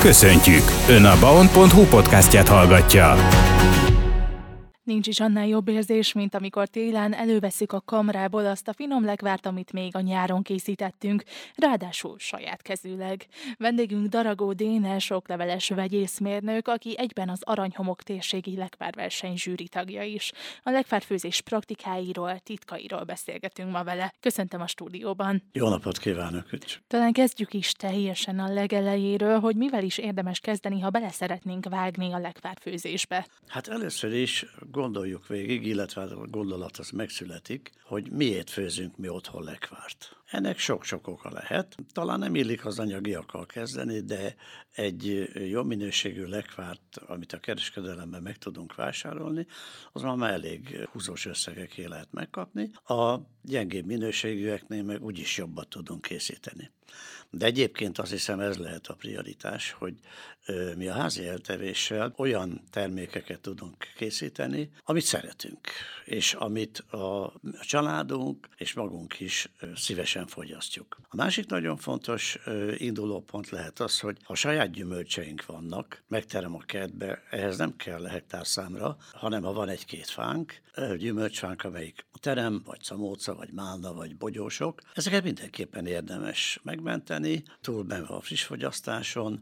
Köszöntjük! Ön a baon.hu podcastját hallgatja. Nincs is annál jobb érzés, mint amikor télen előveszük a kamrából azt a finom lekvárt, amit még a nyáron készítettünk, ráadásul saját kezűleg. Vendégünk Daragó Dénes, okleveles vegyészmérnök, aki egyben az Aranyhomok térségi lekvárverseny zsűri tagja is. A lekvárfőzés praktikáiról, titkairól beszélgetünk ma vele. Köszöntöm a stúdióban. Jó napot kívánok! Talán kezdjük is teljesen a legelejéről, hogy mivel is érdemes kezdeni, ha bele szeretnénk vágni a lekvárfőzésbe. Hát először is gondoljuk végig, illetve a gondolat az megszületik, hogy miért főzünk mi otthon lekvárt. Ennek sok-sok oka lehet. Talán nem illik az anyagiakkal kezdeni, de egy jó minőségű lekvárt, amit a kereskedelemben meg tudunk vásárolni, az már elég húzós összegeké lehet megkapni. A gyengébb minőségűeknél meg úgyis jobban tudunk készíteni. De egyébként azt hiszem ez lehet a prioritás, hogy mi a házi eltevéssel olyan termékeket tudunk készíteni, amit szeretünk, és amit a családunk és magunk is szívesen fogyasztjuk. A másik nagyon fontos indulópont lehet az, hogy ha saját gyümölcseink vannak, megterem a kertbe, ehhez nem kell hektárszámra, hanem ha van egy-két fánk, gyümölcsfánk, amelyik terem, vagy szamóca, vagy málna, vagy bogyósok, ezeket mindenképpen érdemes megmenteni, túlmenve a friss fogyasztáson,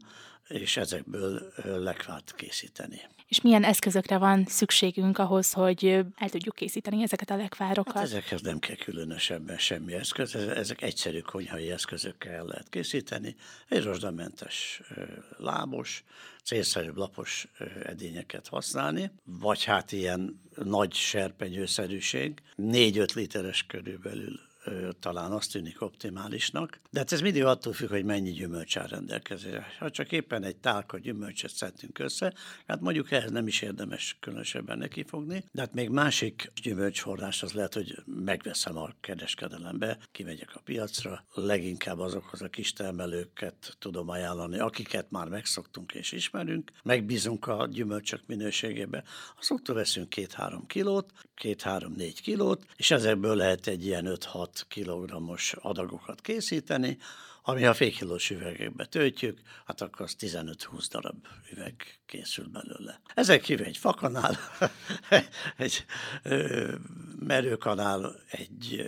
és ezekből lekvárt készíteni. És milyen eszközökre van szükségünk ahhoz, hogy el tudjuk készíteni ezeket a lekvárokat? Hát ezekhez nem kell különösebben semmi eszköz, ezek egyszerű konyhai eszközökkel lehet készíteni. Egy rozsdamentes lábos, célszerűbb lapos edényeket használni, vagy hát ilyen nagy serpenyőszerűség, 4-5 literes körülbelül talán azt tűnik optimálisnak. De hát ez mindig attól függ, hogy mennyi gyümölcs áll rendelkezésre. Ha csak éppen egy tálka gyümölcset szedtünk össze, hát mondjuk ehhez nem is érdemes különösebben nekifogni. De hát még másik gyümölcsforrás az lehet, hogy megveszem a kereskedelembe, kimegyek a piacra, leginkább azokhoz a kis termelőket tudom ajánlani, akiket már megszoktunk és ismerünk, megbízunk a gyümölcsök minőségébe. Azoktól veszünk két-három kilót, két-három-négy kilót, és ezekből lehet egy ilyen 5-6 kilogrammos adagokat készíteni, ami ha félkilós üvegekbe töltjük, hát akkor az 15-20 darab üveg készül belőle. Ezek kívül egy fakanál, egy merőkanál, egy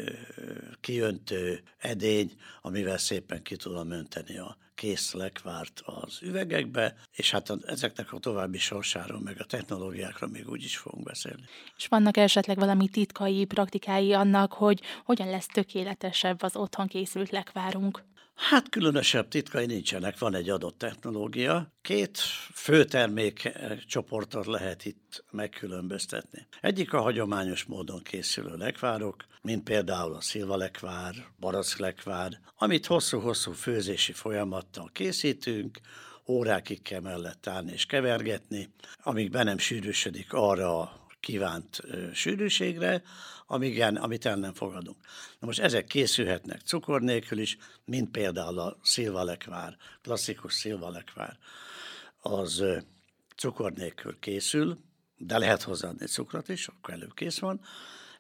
kiöntő edény, amivel szépen ki tudom önteni a kész lekvárt az üvegekbe, és hát ezeknek a további sorsáról, meg a technológiákra még úgy is fogunk beszélni. És vannak esetleg valami titkai, praktikái annak, hogy hogyan lesz tökéletesebb az otthon készült lekvárunk? Hát különösebb titkai nincsenek, van egy adott technológia. Két fő termék csoportot lehet itt megkülönböztetni. Egyik a hagyományos módon készülő lekvárok, mint például a szilvalekvár, baracklekvár, amit hosszú-hosszú főzési folyamattal készítünk, órákig kell mellett állni és kevergetni, amíg be nem sűrűsödik arra a kívánt sűrűségre, amigen, amit el nem fogadunk. Na most ezek készülhetnek cukor nélkül is, mint például a szilvalekvár, klasszikus szilvalekvár. Az cukor nélkül készül, de lehet hozzáadni cukrot is, akkor előbb kész van.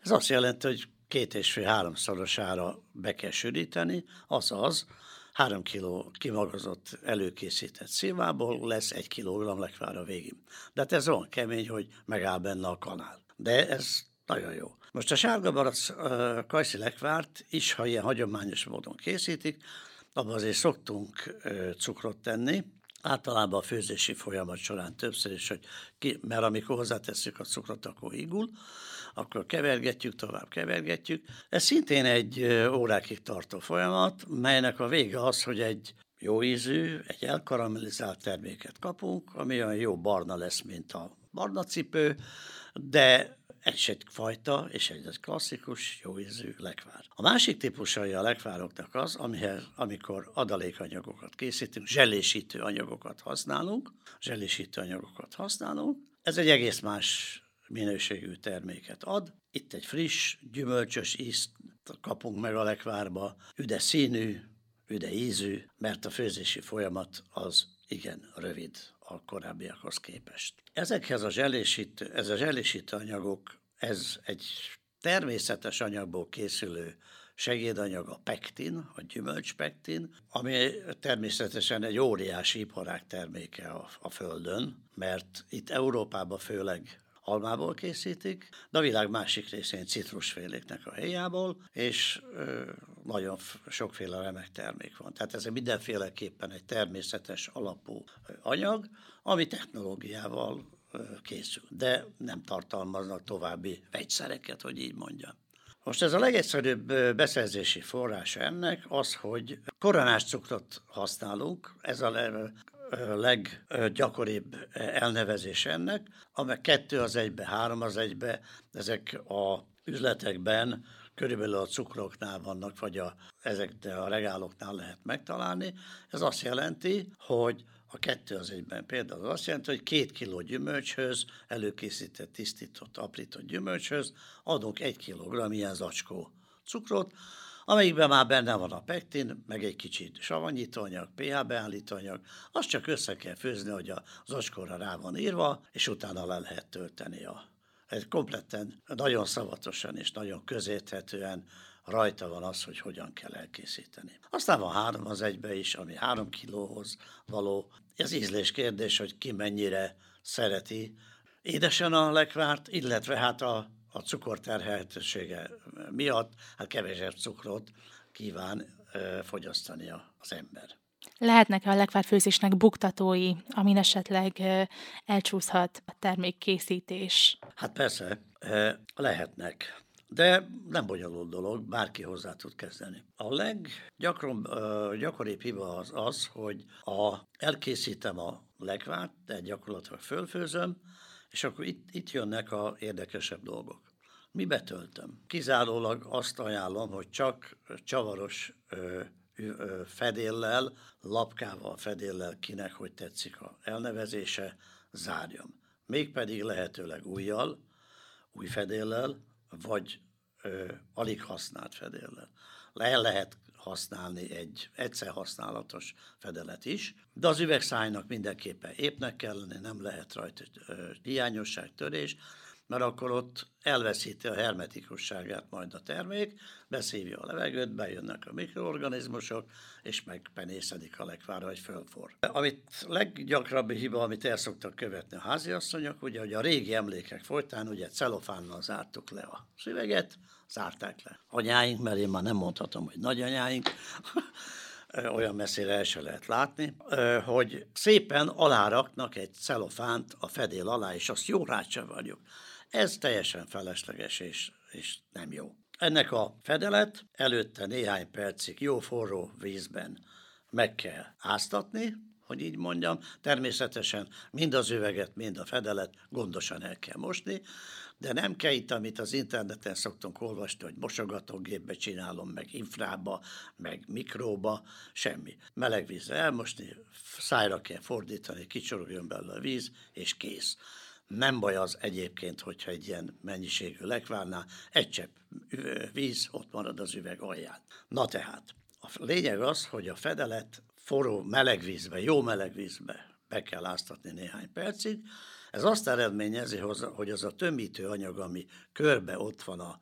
Ez azt jelenti, hogy két és fél háromszorosára be kell sűríteni, azaz három kiló kimagazott előkészített szilvából lesz egy kilogramm lekvár a végén. De hát ez olyan kemény, hogy megáll benne a kanál. De ez nagyon jó. Most a sárga barack kajszi lekvárt is, ha ilyen hagyományos módon készítik, abban azért szoktunk cukrot tenni, általában a főzési folyamat során többször is, hogy ki, mert amikor hozzátesszük a cukrot, akkor igul, akkor kevergetjük, tovább kevergetjük. Ez szintén egy órákig tartó folyamat, melynek a vége az, hogy egy jó ízű, egy elkaramellizált terméket kapunk, ami olyan jó barna lesz, mint a barna cipő, de egy fajta és egy klasszikus, jó ízű lekvár. A másik típusai a lekvároknak az, amihez, amikor adalékanyagokat készítünk, zselésítő anyagokat használunk, zselésítő anyagokat használunk. Ez egy egész más minőségű terméket ad. Itt egy friss, gyümölcsös ízt kapunk meg a lekvárba, üde színű, üde ízű, mert a főzési folyamat az igen rövid a korábbiakhoz képest. Ezekhez a zselésítő, ez a zselésítő anyagok, ez egy természetes anyagból készülő segédanyag a pektin, a gyümölcspektin, ami természetesen egy óriási iparág terméke a, a Földön, mert itt Európában főleg almából készítik, de a világ másik részén citrusféléknek a héjából, és nagyon sokféle remek termék van. Tehát ez mindenféleképpen egy természetes alapú anyag, ami technológiával készül, de nem tartalmaznak további vegyszereket, hogy így mondjam. Most ez a legegyszerűbb beszerzési forrása ennek az, hogy koronás cukrot használunk, ez a leggyakoribb elnevezés ennek, amely kettő az egybe, három az egybe, ezek a üzletekben körülbelül a cukroknál vannak, vagy a, ezeknél a regáloknál lehet megtalálni. Ez azt jelenti, hogy a kettő az egyben például azt jelenti, hogy két kiló gyümölcshöz, előkészített, tisztított, aprított gyümölcshöz adunk egy kilogramm ilyen zacskó cukrot, amelyikben már benne van a pektin, meg egy kicsit savanyítóanyag, pH beállítóanyag, azt csak össze kell főzni, hogy a zacskóra rá van írva, és utána le lehet tölteni a ez kompletten, nagyon szavatosan és nagyon közérthetően rajta van az, hogy hogyan kell elkészíteni. Aztán van három az egybe is, ami három kilóhoz való. Ez ízlés kérdés, hogy ki mennyire szereti édesen a lekvárt, illetve hát a, a cukorterheltsége miatt hát kevesebb cukrot kíván fogyasztani az ember. Lehetnek-e a lekvárfőzésnek buktatói, amin esetleg elcsúszhat a termékkészítés? Hát persze, lehetnek. De nem bonyolult dolog, bárki hozzá tud kezdeni. A leggyakoribb hiba az az, hogy a, elkészítem a lekvárt, de gyakorlatilag fölfőzöm, és akkor itt, itt jönnek a érdekesebb dolgok. Mi betöltöm? Kizárólag azt ajánlom, hogy csak csavaros ö, ö, fedéllel, lapkával, fedéllel, kinek hogy tetszik a elnevezése, zárjam. Mégpedig lehetőleg újjal, új fedéllel, vagy ö, alig használt fedéllel. Le lehet használni egy egyszer használatos fedelet is, de az üvegszájnak mindenképpen épnek kell lenni, nem lehet rajta hiányosság, törés, mert akkor ott elveszíti a hermetikusságát majd a termék, beszívja a levegőt, bejönnek a mikroorganizmusok, és megpenészedik a lekvára, vagy fölfor. Amit leggyakrabbi hiba, amit el szoktak követni a háziasszonyok, ugye, hogy a régi emlékek folytán ugye celofánnal zártuk le a szüveget, zárták le. Anyáink, mert én már nem mondhatom, hogy nagyanyáink, olyan messzire el se lehet látni, hogy szépen aláraknak egy celofánt a fedél alá, és azt jó rácsavarjuk. Ez teljesen felesleges és, és nem jó. Ennek a fedelet előtte néhány percig jó forró vízben meg kell áztatni, hogy így mondjam. Természetesen mind az üveget, mind a fedelet gondosan el kell mosni, de nem kell itt, amit az interneten szoktunk olvasni, hogy mosogatógépbe csinálom, meg infrába, meg mikróba, semmi. Meleg vízre elmosni, szájra kell fordítani, kicsorogjon belőle a víz, és kész. Nem baj az egyébként, hogyha egy ilyen mennyiségű lekvárnál egy csepp víz ott marad az üveg alján. Na tehát, a lényeg az, hogy a fedelet forró meleg vízbe, jó meleg vízbe be kell áztatni néhány percig. Ez azt eredményezi, hogy az a tömítő anyag, ami körbe ott van, a,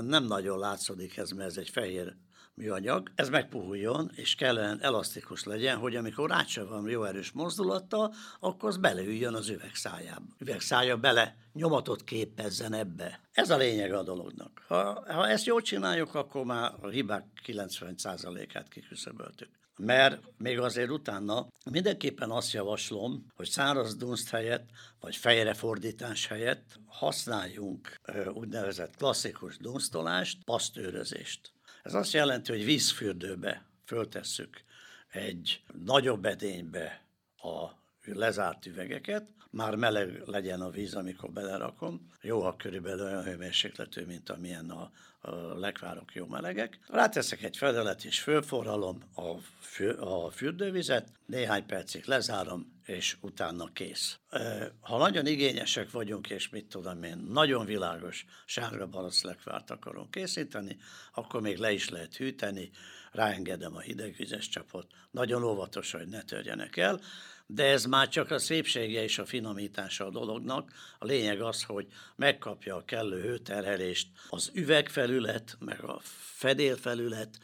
nem nagyon látszódik ez, mert ez egy fehér műanyag, ez megpuhuljon, és kellene elasztikus legyen, hogy amikor van jó erős mozdulattal, akkor az beleüljön az üvegszájába. Üvegszája bele nyomatot képezzen ebbe. Ez a lényeg a dolognak. Ha, ha ezt jól csináljuk, akkor már a hibák 90%-át kiküszöböltük. Mert még azért utána mindenképpen azt javaslom, hogy száraz dunst helyett, vagy fejrefordítás helyett használjunk úgynevezett klasszikus dunsztolást, pasztőrözést. Ez azt jelenti, hogy vízfürdőbe föltesszük egy nagyobb edénybe a lezárt üvegeket, már meleg legyen a víz, amikor belerakom. Jó, ha körülbelül olyan hőmérsékletű, mint amilyen a, a lekvárok jó melegek. Ráteszek egy fedelet és fölforralom a, fü, a fürdővizet, néhány percig lezárom, és utána kész. Ha nagyon igényesek vagyunk, és mit tudom én, nagyon világos sárga balasz lekvárt akarunk készíteni, akkor még le is lehet hűteni, ráengedem a hidegvizes csapot, nagyon óvatosan, hogy ne törjenek el, De ez már csak a szépsége és a finomítása a dolognak. A lényeg az, hogy megkapja a kellő hőterhelést az üvegfelület, meg a fedélfelület,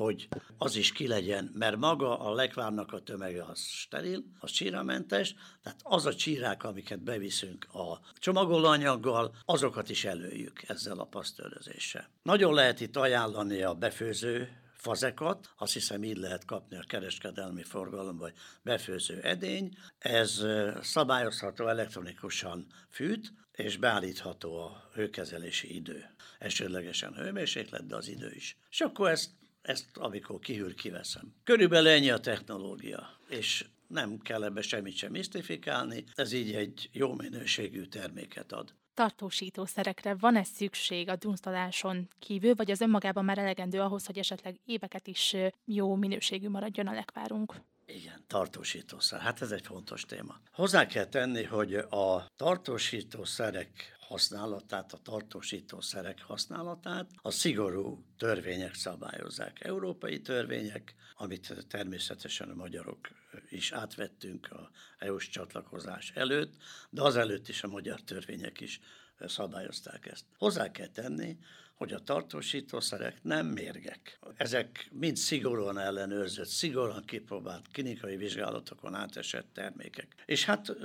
hogy az is ki legyen, mert maga a lekvárnak a tömege az steril, az csíramentes, tehát az a csírák, amiket beviszünk a csomagolóanyaggal, azokat is előjük ezzel a pasztőrözéssel. Nagyon lehet itt ajánlani a befőző fazekat, azt hiszem így lehet kapni a kereskedelmi forgalomba, vagy befőző edény. Ez szabályozható elektronikusan fűt, és beállítható a hőkezelési idő. Elsődlegesen hőmérséklet, de az idő is. És akkor ezt ezt amikor kihűl, kiveszem. Körülbelül ennyi a technológia, és nem kell ebbe semmit sem misztifikálni, ez így egy jó minőségű terméket ad. Tartósítószerekre van-e szükség a dunsztoláson kívül, vagy az önmagában már elegendő ahhoz, hogy esetleg éveket is jó minőségű maradjon a lekvárunk? Igen, tartósítószer. Hát ez egy fontos téma. Hozzá kell tenni, hogy a tartósítószerek használatát, a tartósítószerek használatát a szigorú törvények szabályozzák. Európai törvények, amit természetesen a magyarok is átvettünk a EU-s csatlakozás előtt, de azelőtt is a magyar törvények is szabályozták ezt. Hozzá kell tenni, hogy a tartósítószerek nem mérgek. Ezek mind szigorúan ellenőrzött, szigorúan kipróbált klinikai vizsgálatokon átesett termékek. És hát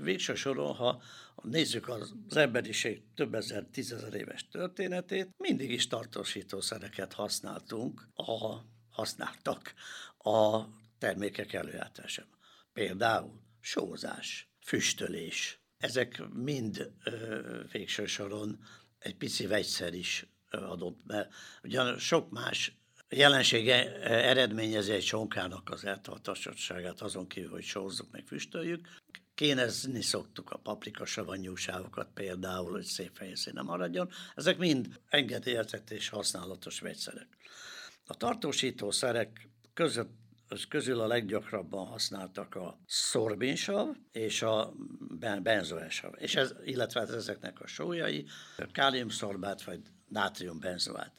végső soron, ha nézzük az emberiség több ezer, tízezer éves történetét, mindig is tartósítószereket használtunk, a, használtak a termékek előállításában. Például sózás, füstölés. Ezek mind ö, végső soron egy pici vegyszer is adott, mert ugyan sok más jelensége eredményezi egy sonkának az eltartasottságát, azon kívül, hogy sózzuk meg füstöljük. Kénezni szoktuk a paprika savanyúságokat például, hogy szép helyszíne maradjon. Ezek mind engedélyezett és használatos vegyszerek. A tartósítószerek között közül a leggyakrabban használtak a szorbinsav és a benzoesav, és ez, illetve hát ezeknek a sójai, káliumszorbát vagy nátriumbenzoát.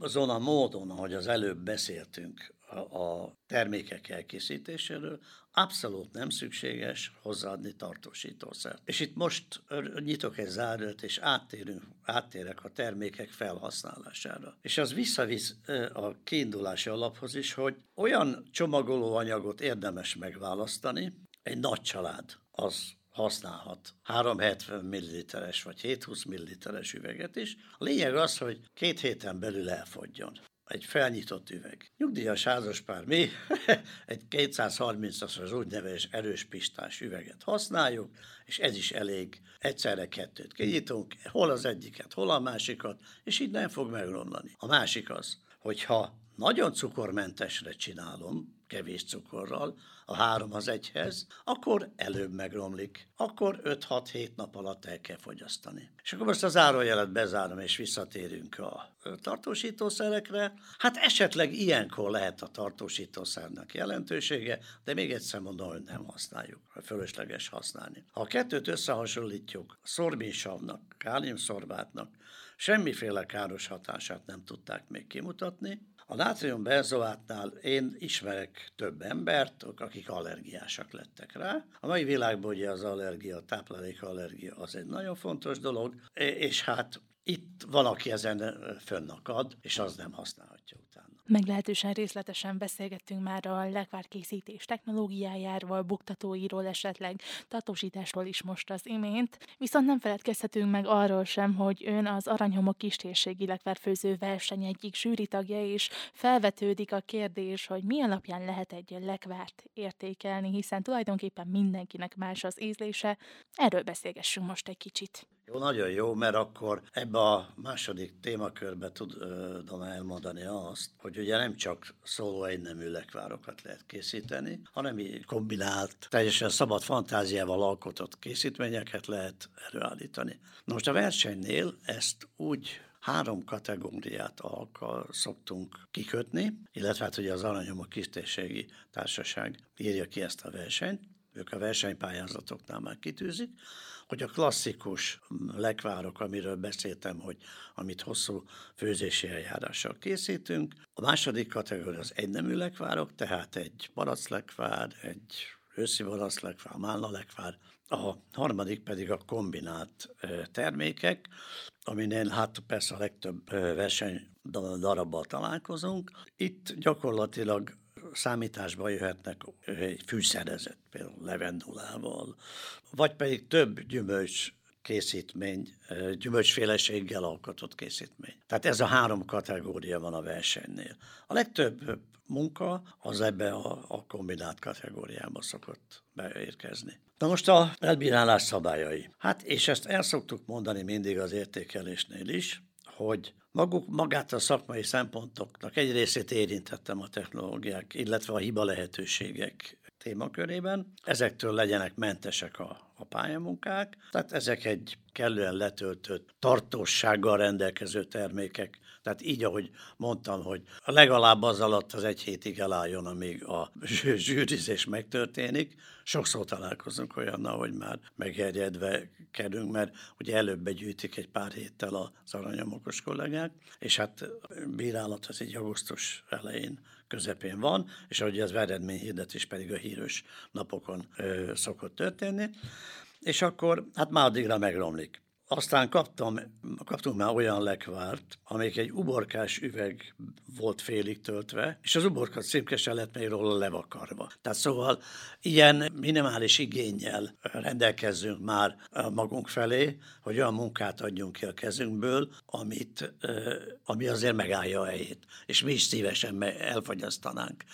Azon a módon, ahogy az előbb beszéltünk a termékek elkészítéséről, abszolút nem szükséges hozzáadni tartósítószert. És itt most nyitok egy zárat, és áttérünk, áttérek a termékek felhasználására. És az visszavisz a kiindulási alaphoz is, hogy olyan csomagolóanyagot érdemes megválasztani, egy nagy család az használhat 370 ml-es vagy 720 ml-es üveget is. A lényeg az, hogy két héten belül elfogjon egy felnyitott üveg. Nyugdíjas házaspár mi egy 230-as az úgynevezett erős pistás üveget használjuk, és ez is elég. Egyszerre kettőt kinyitunk, hol az egyiket, hol a másikat, és így nem fog megromlani. A másik az, hogyha nagyon cukormentesre csinálom, kevés cukorral, a három az egyhez, akkor előbb megromlik. Akkor 5-6-7 nap alatt el kell fogyasztani. És akkor most az zárójelet bezárom, és visszatérünk a tartósítószerekre. Hát esetleg ilyenkor lehet a tartósítószernek jelentősége, de még egyszer mondom, hogy nem használjuk, fölösleges használni. Ha a kettőt összehasonlítjuk, szorbinsavnak, káliumszorbátnak, semmiféle káros hatását nem tudták még kimutatni, a nátrium benzoátnál én ismerek több embert, akik allergiásak lettek rá. A mai világban ugye az allergia, a táplálékallergia az egy nagyon fontos dolog, és hát itt van, aki ezen fönnakad, és az nem használhatja. Meglehetősen részletesen beszélgettünk már a lekvárkészítés technológiájáról, buktatóiról, esetleg tartósításról is most az imént, viszont nem feledkezhetünk meg arról sem, hogy ön az Aranyhomok kistérségi lekvárfőző verseny egyik tagja, és felvetődik a kérdés, hogy mi alapján lehet egy lekvárt értékelni, hiszen tulajdonképpen mindenkinek más az ízlése. Erről beszélgessünk most egy kicsit. Jó, nagyon jó, mert akkor ebbe a második témakörbe tudom elmondani azt, hogy ugye nem csak szóló egynemű lekvárokat lehet készíteni, hanem kombinált, teljesen szabad fantáziával alkotott készítményeket lehet előállítani. Na most a versenynél ezt úgy három kategóriát alkal szoktunk kikötni, illetve hát ugye az Aranyomok Kisztérségi Társaság írja ki ezt a versenyt, ők a versenypályázatoknál már kitűzik, hogy a klasszikus lekvárok, amiről beszéltem, hogy amit hosszú főzési eljárással készítünk. A második kategória az egynemű lekvárok, tehát egy lekvár, egy őszi lekvár, málna lekvár, a harmadik pedig a kombinált termékek, aminél hát persze a legtöbb verseny darabbal találkozunk. Itt gyakorlatilag számításba jöhetnek egy fűszerezet, például levendulával, vagy pedig több gyümölcs készítmény, gyümölcsféleséggel alkotott készítmény. Tehát ez a három kategória van a versenynél. A legtöbb munka az ebbe a, a kombinált kategóriába szokott beérkezni. Na most a elbírálás szabályai. Hát, és ezt el szoktuk mondani mindig az értékelésnél is, hogy maguk, magát a szakmai szempontoknak egy részét érintettem a technológiák, illetve a hiba lehetőségek témakörében. Ezektől legyenek mentesek a, a pályamunkák, tehát ezek egy kellően letöltött, tartósággal rendelkező termékek. Tehát így, ahogy mondtam, hogy legalább az alatt az egy hétig elálljon, amíg a zsűrizés megtörténik. Sokszor találkozunk olyannal, hogy már megherjedve kerünk, mert ugye előbb begyűjtik egy pár héttel az aranyomokos kollégák, és hát bírálat az egy augusztus elején közepén van, és ahogy az eredményhirdetés pedig a híres napokon ö, szokott történni, és akkor hát már addigra megromlik. Aztán kaptam, kaptunk már olyan lekvárt, amelyik egy uborkás üveg volt félig töltve, és az uborka címke lett még róla levakarva. Tehát szóval ilyen minimális igényel rendelkezzünk már magunk felé, hogy olyan munkát adjunk ki a kezünkből, amit, ami azért megállja a helyét. És mi is szívesen elfogyasztanánk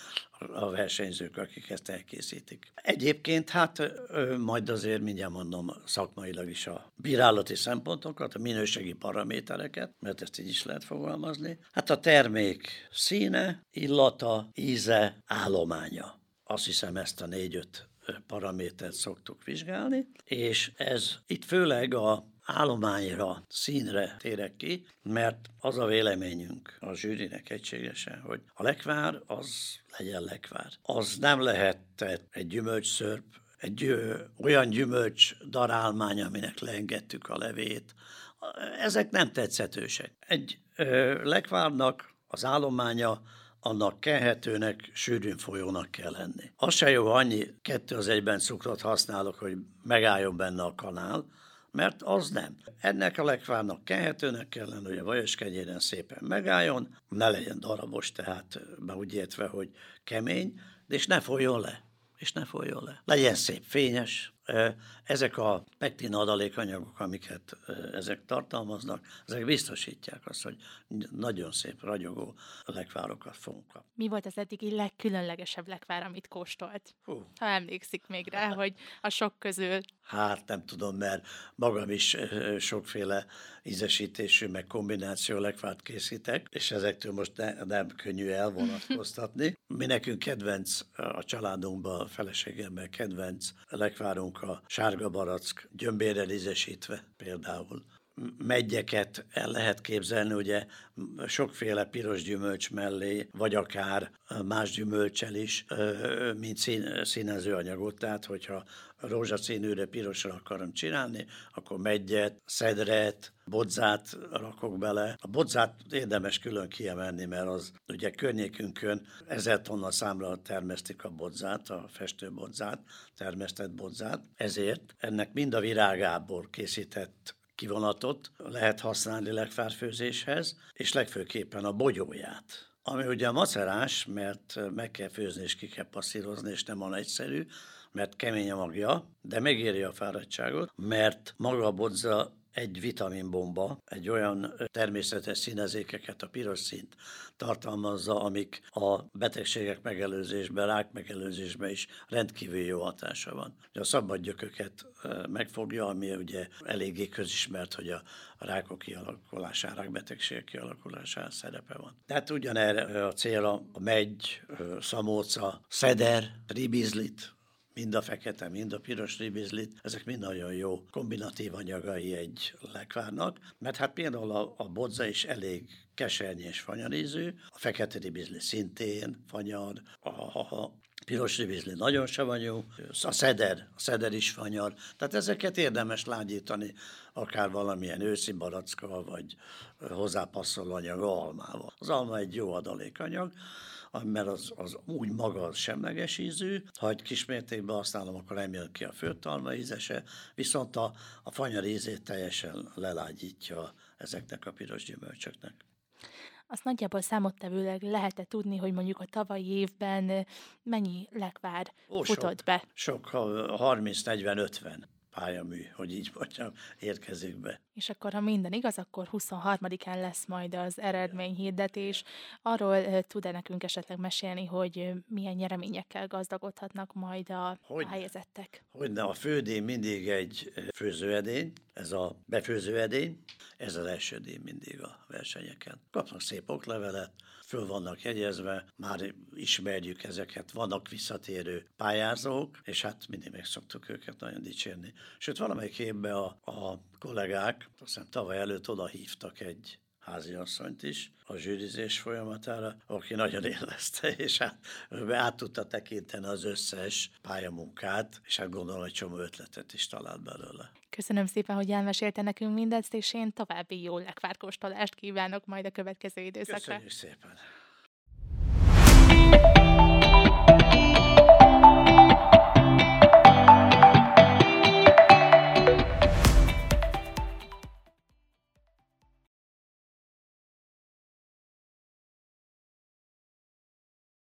a versenyzők, akik ezt elkészítik. Egyébként hát majd azért mindjárt mondom szakmailag is a bírálati szempontokat, a minőségi paramétereket, mert ezt így is lehet fogalmazni. Hát a termék színe, illata, íze, állománya. Azt hiszem ezt a négy-öt paramétert szoktuk vizsgálni, és ez itt főleg a állományra, színre térek ki, mert az a véleményünk a zsűrinek egységesen, hogy a lekvár az legyen lekvár. Az nem lehet egy gyümölcsszörp, egy ö, olyan gyümölcs darálmány, aminek leengedtük a levét. Ezek nem tetszetősek. Egy ö, lekvárnak az állománya annak kehetőnek, sűrűn folyónak kell lenni. Az se jó, annyi kettő az egyben cukrot használok, hogy megálljon benne a kanál, mert az nem. Ennek a lekvárnak kehetőnek kellene, hogy a vajos kenyéren szépen megálljon, ne legyen darabos, tehát be úgy értve, hogy kemény, és ne folyjon le és ne folyjon le. Legyen szép, fényes. Ezek a pektin adalékanyagok, amiket ezek tartalmaznak, ezek biztosítják azt, hogy nagyon szép, ragyogó lekvárokat fogunk kapni. Mi volt az eddigi legkülönlegesebb lekvár, amit kóstolt? Hú. Ha emlékszik még rá, hogy a sok közül. Hát nem tudom, mert magam is sokféle ízesítésű, meg kombináció lekvárt készítek, és ezektől most ne, nem könnyű elvonatkoztatni. Mi nekünk kedvenc a családunkban, a feleségemmel kedvenc lekvárunk a sárga barack, gyömbérrel ízesítve például megyeket el lehet képzelni, ugye sokféle piros gyümölcs mellé, vagy akár más gyümölcsel is, mint szín, színező anyagot. Tehát, hogyha rózsaszínűre, pirosra akarom csinálni, akkor megyet, szedret, bodzát rakok bele. A bodzát érdemes külön kiemelni, mert az ugye környékünkön ezer tonna számra termesztik a bodzát, a festőbodzát, termesztett bodzát. Ezért ennek mind a virágából készített kivonatot lehet használni legfárfőzéshez, és legfőképpen a bogyóját. Ami ugye macerás, mert meg kell főzni és ki kell passzírozni, és nem van egyszerű, mert kemény a magja, de megéri a fáradtságot, mert maga a bodza egy vitaminbomba, egy olyan természetes színezékeket, a piros színt tartalmazza, amik a betegségek megelőzésben, rák megelőzésben is rendkívül jó hatása van. A szabad gyököket megfogja, ami ugye eléggé közismert, hogy a rákok kialakulására, rákbetegségek kialakulására szerepe van. Tehát ugyanerre a célra a megy, szamóca, szeder, ribizlit, mind a fekete, mind a piros ribizlit, ezek mind nagyon jó kombinatív anyagai egy lekvárnak, mert hát például a, a bodza is elég keserny és fanyarízű, a fekete ribizli szintén fanyar, a, a piros ribizli nagyon savanyú, a szeder, a szeder is fanyar, tehát ezeket érdemes lágyítani akár valamilyen őszi barackkal, vagy hozzápasszoló anyag almával. Az alma egy jó adalékanyag, mert az, az úgy maga az semleges ízű, ha egy kismértékben használom, akkor nem jön ki a főtalma ízese, viszont a, a fanyar ízét teljesen lelágyítja ezeknek a piros gyümölcsöknek. Azt nagyjából számottevőleg lehet-e tudni, hogy mondjuk a tavalyi évben mennyi lekvár Ó, futott sok, be? Sok, 30-40-50 pályamű, hogy így mondjam, érkezik be. És akkor, ha minden igaz, akkor 23-án lesz majd az eredményhirdetés. Arról tud-e nekünk esetleg mesélni, hogy milyen nyereményekkel gazdagodhatnak majd a hogy helyezettek? Hogyne, a fődíj mindig egy főzőedény, ez a befőzőedény, ez az első díj mindig a versenyeken. Kapnak szép oklevelet, föl vannak jegyezve, már ismerjük ezeket, vannak visszatérő pályázók, és hát mindig meg szoktuk őket nagyon dicsérni. Sőt, valamelyik évben a, a kollégák, azt hiszem tavaly előtt oda hívtak egy háziasszonyt is a zsűrizés folyamatára, aki nagyon élvezte, és hát át tudta tekinteni az összes pályamunkát, és hát gondolom, hogy csomó ötletet is talált belőle. Köszönöm szépen, hogy elmesélte nekünk mindezt, és én további jó lekvárkóstolást kívánok majd a következő időszakra. Köszönjük szépen!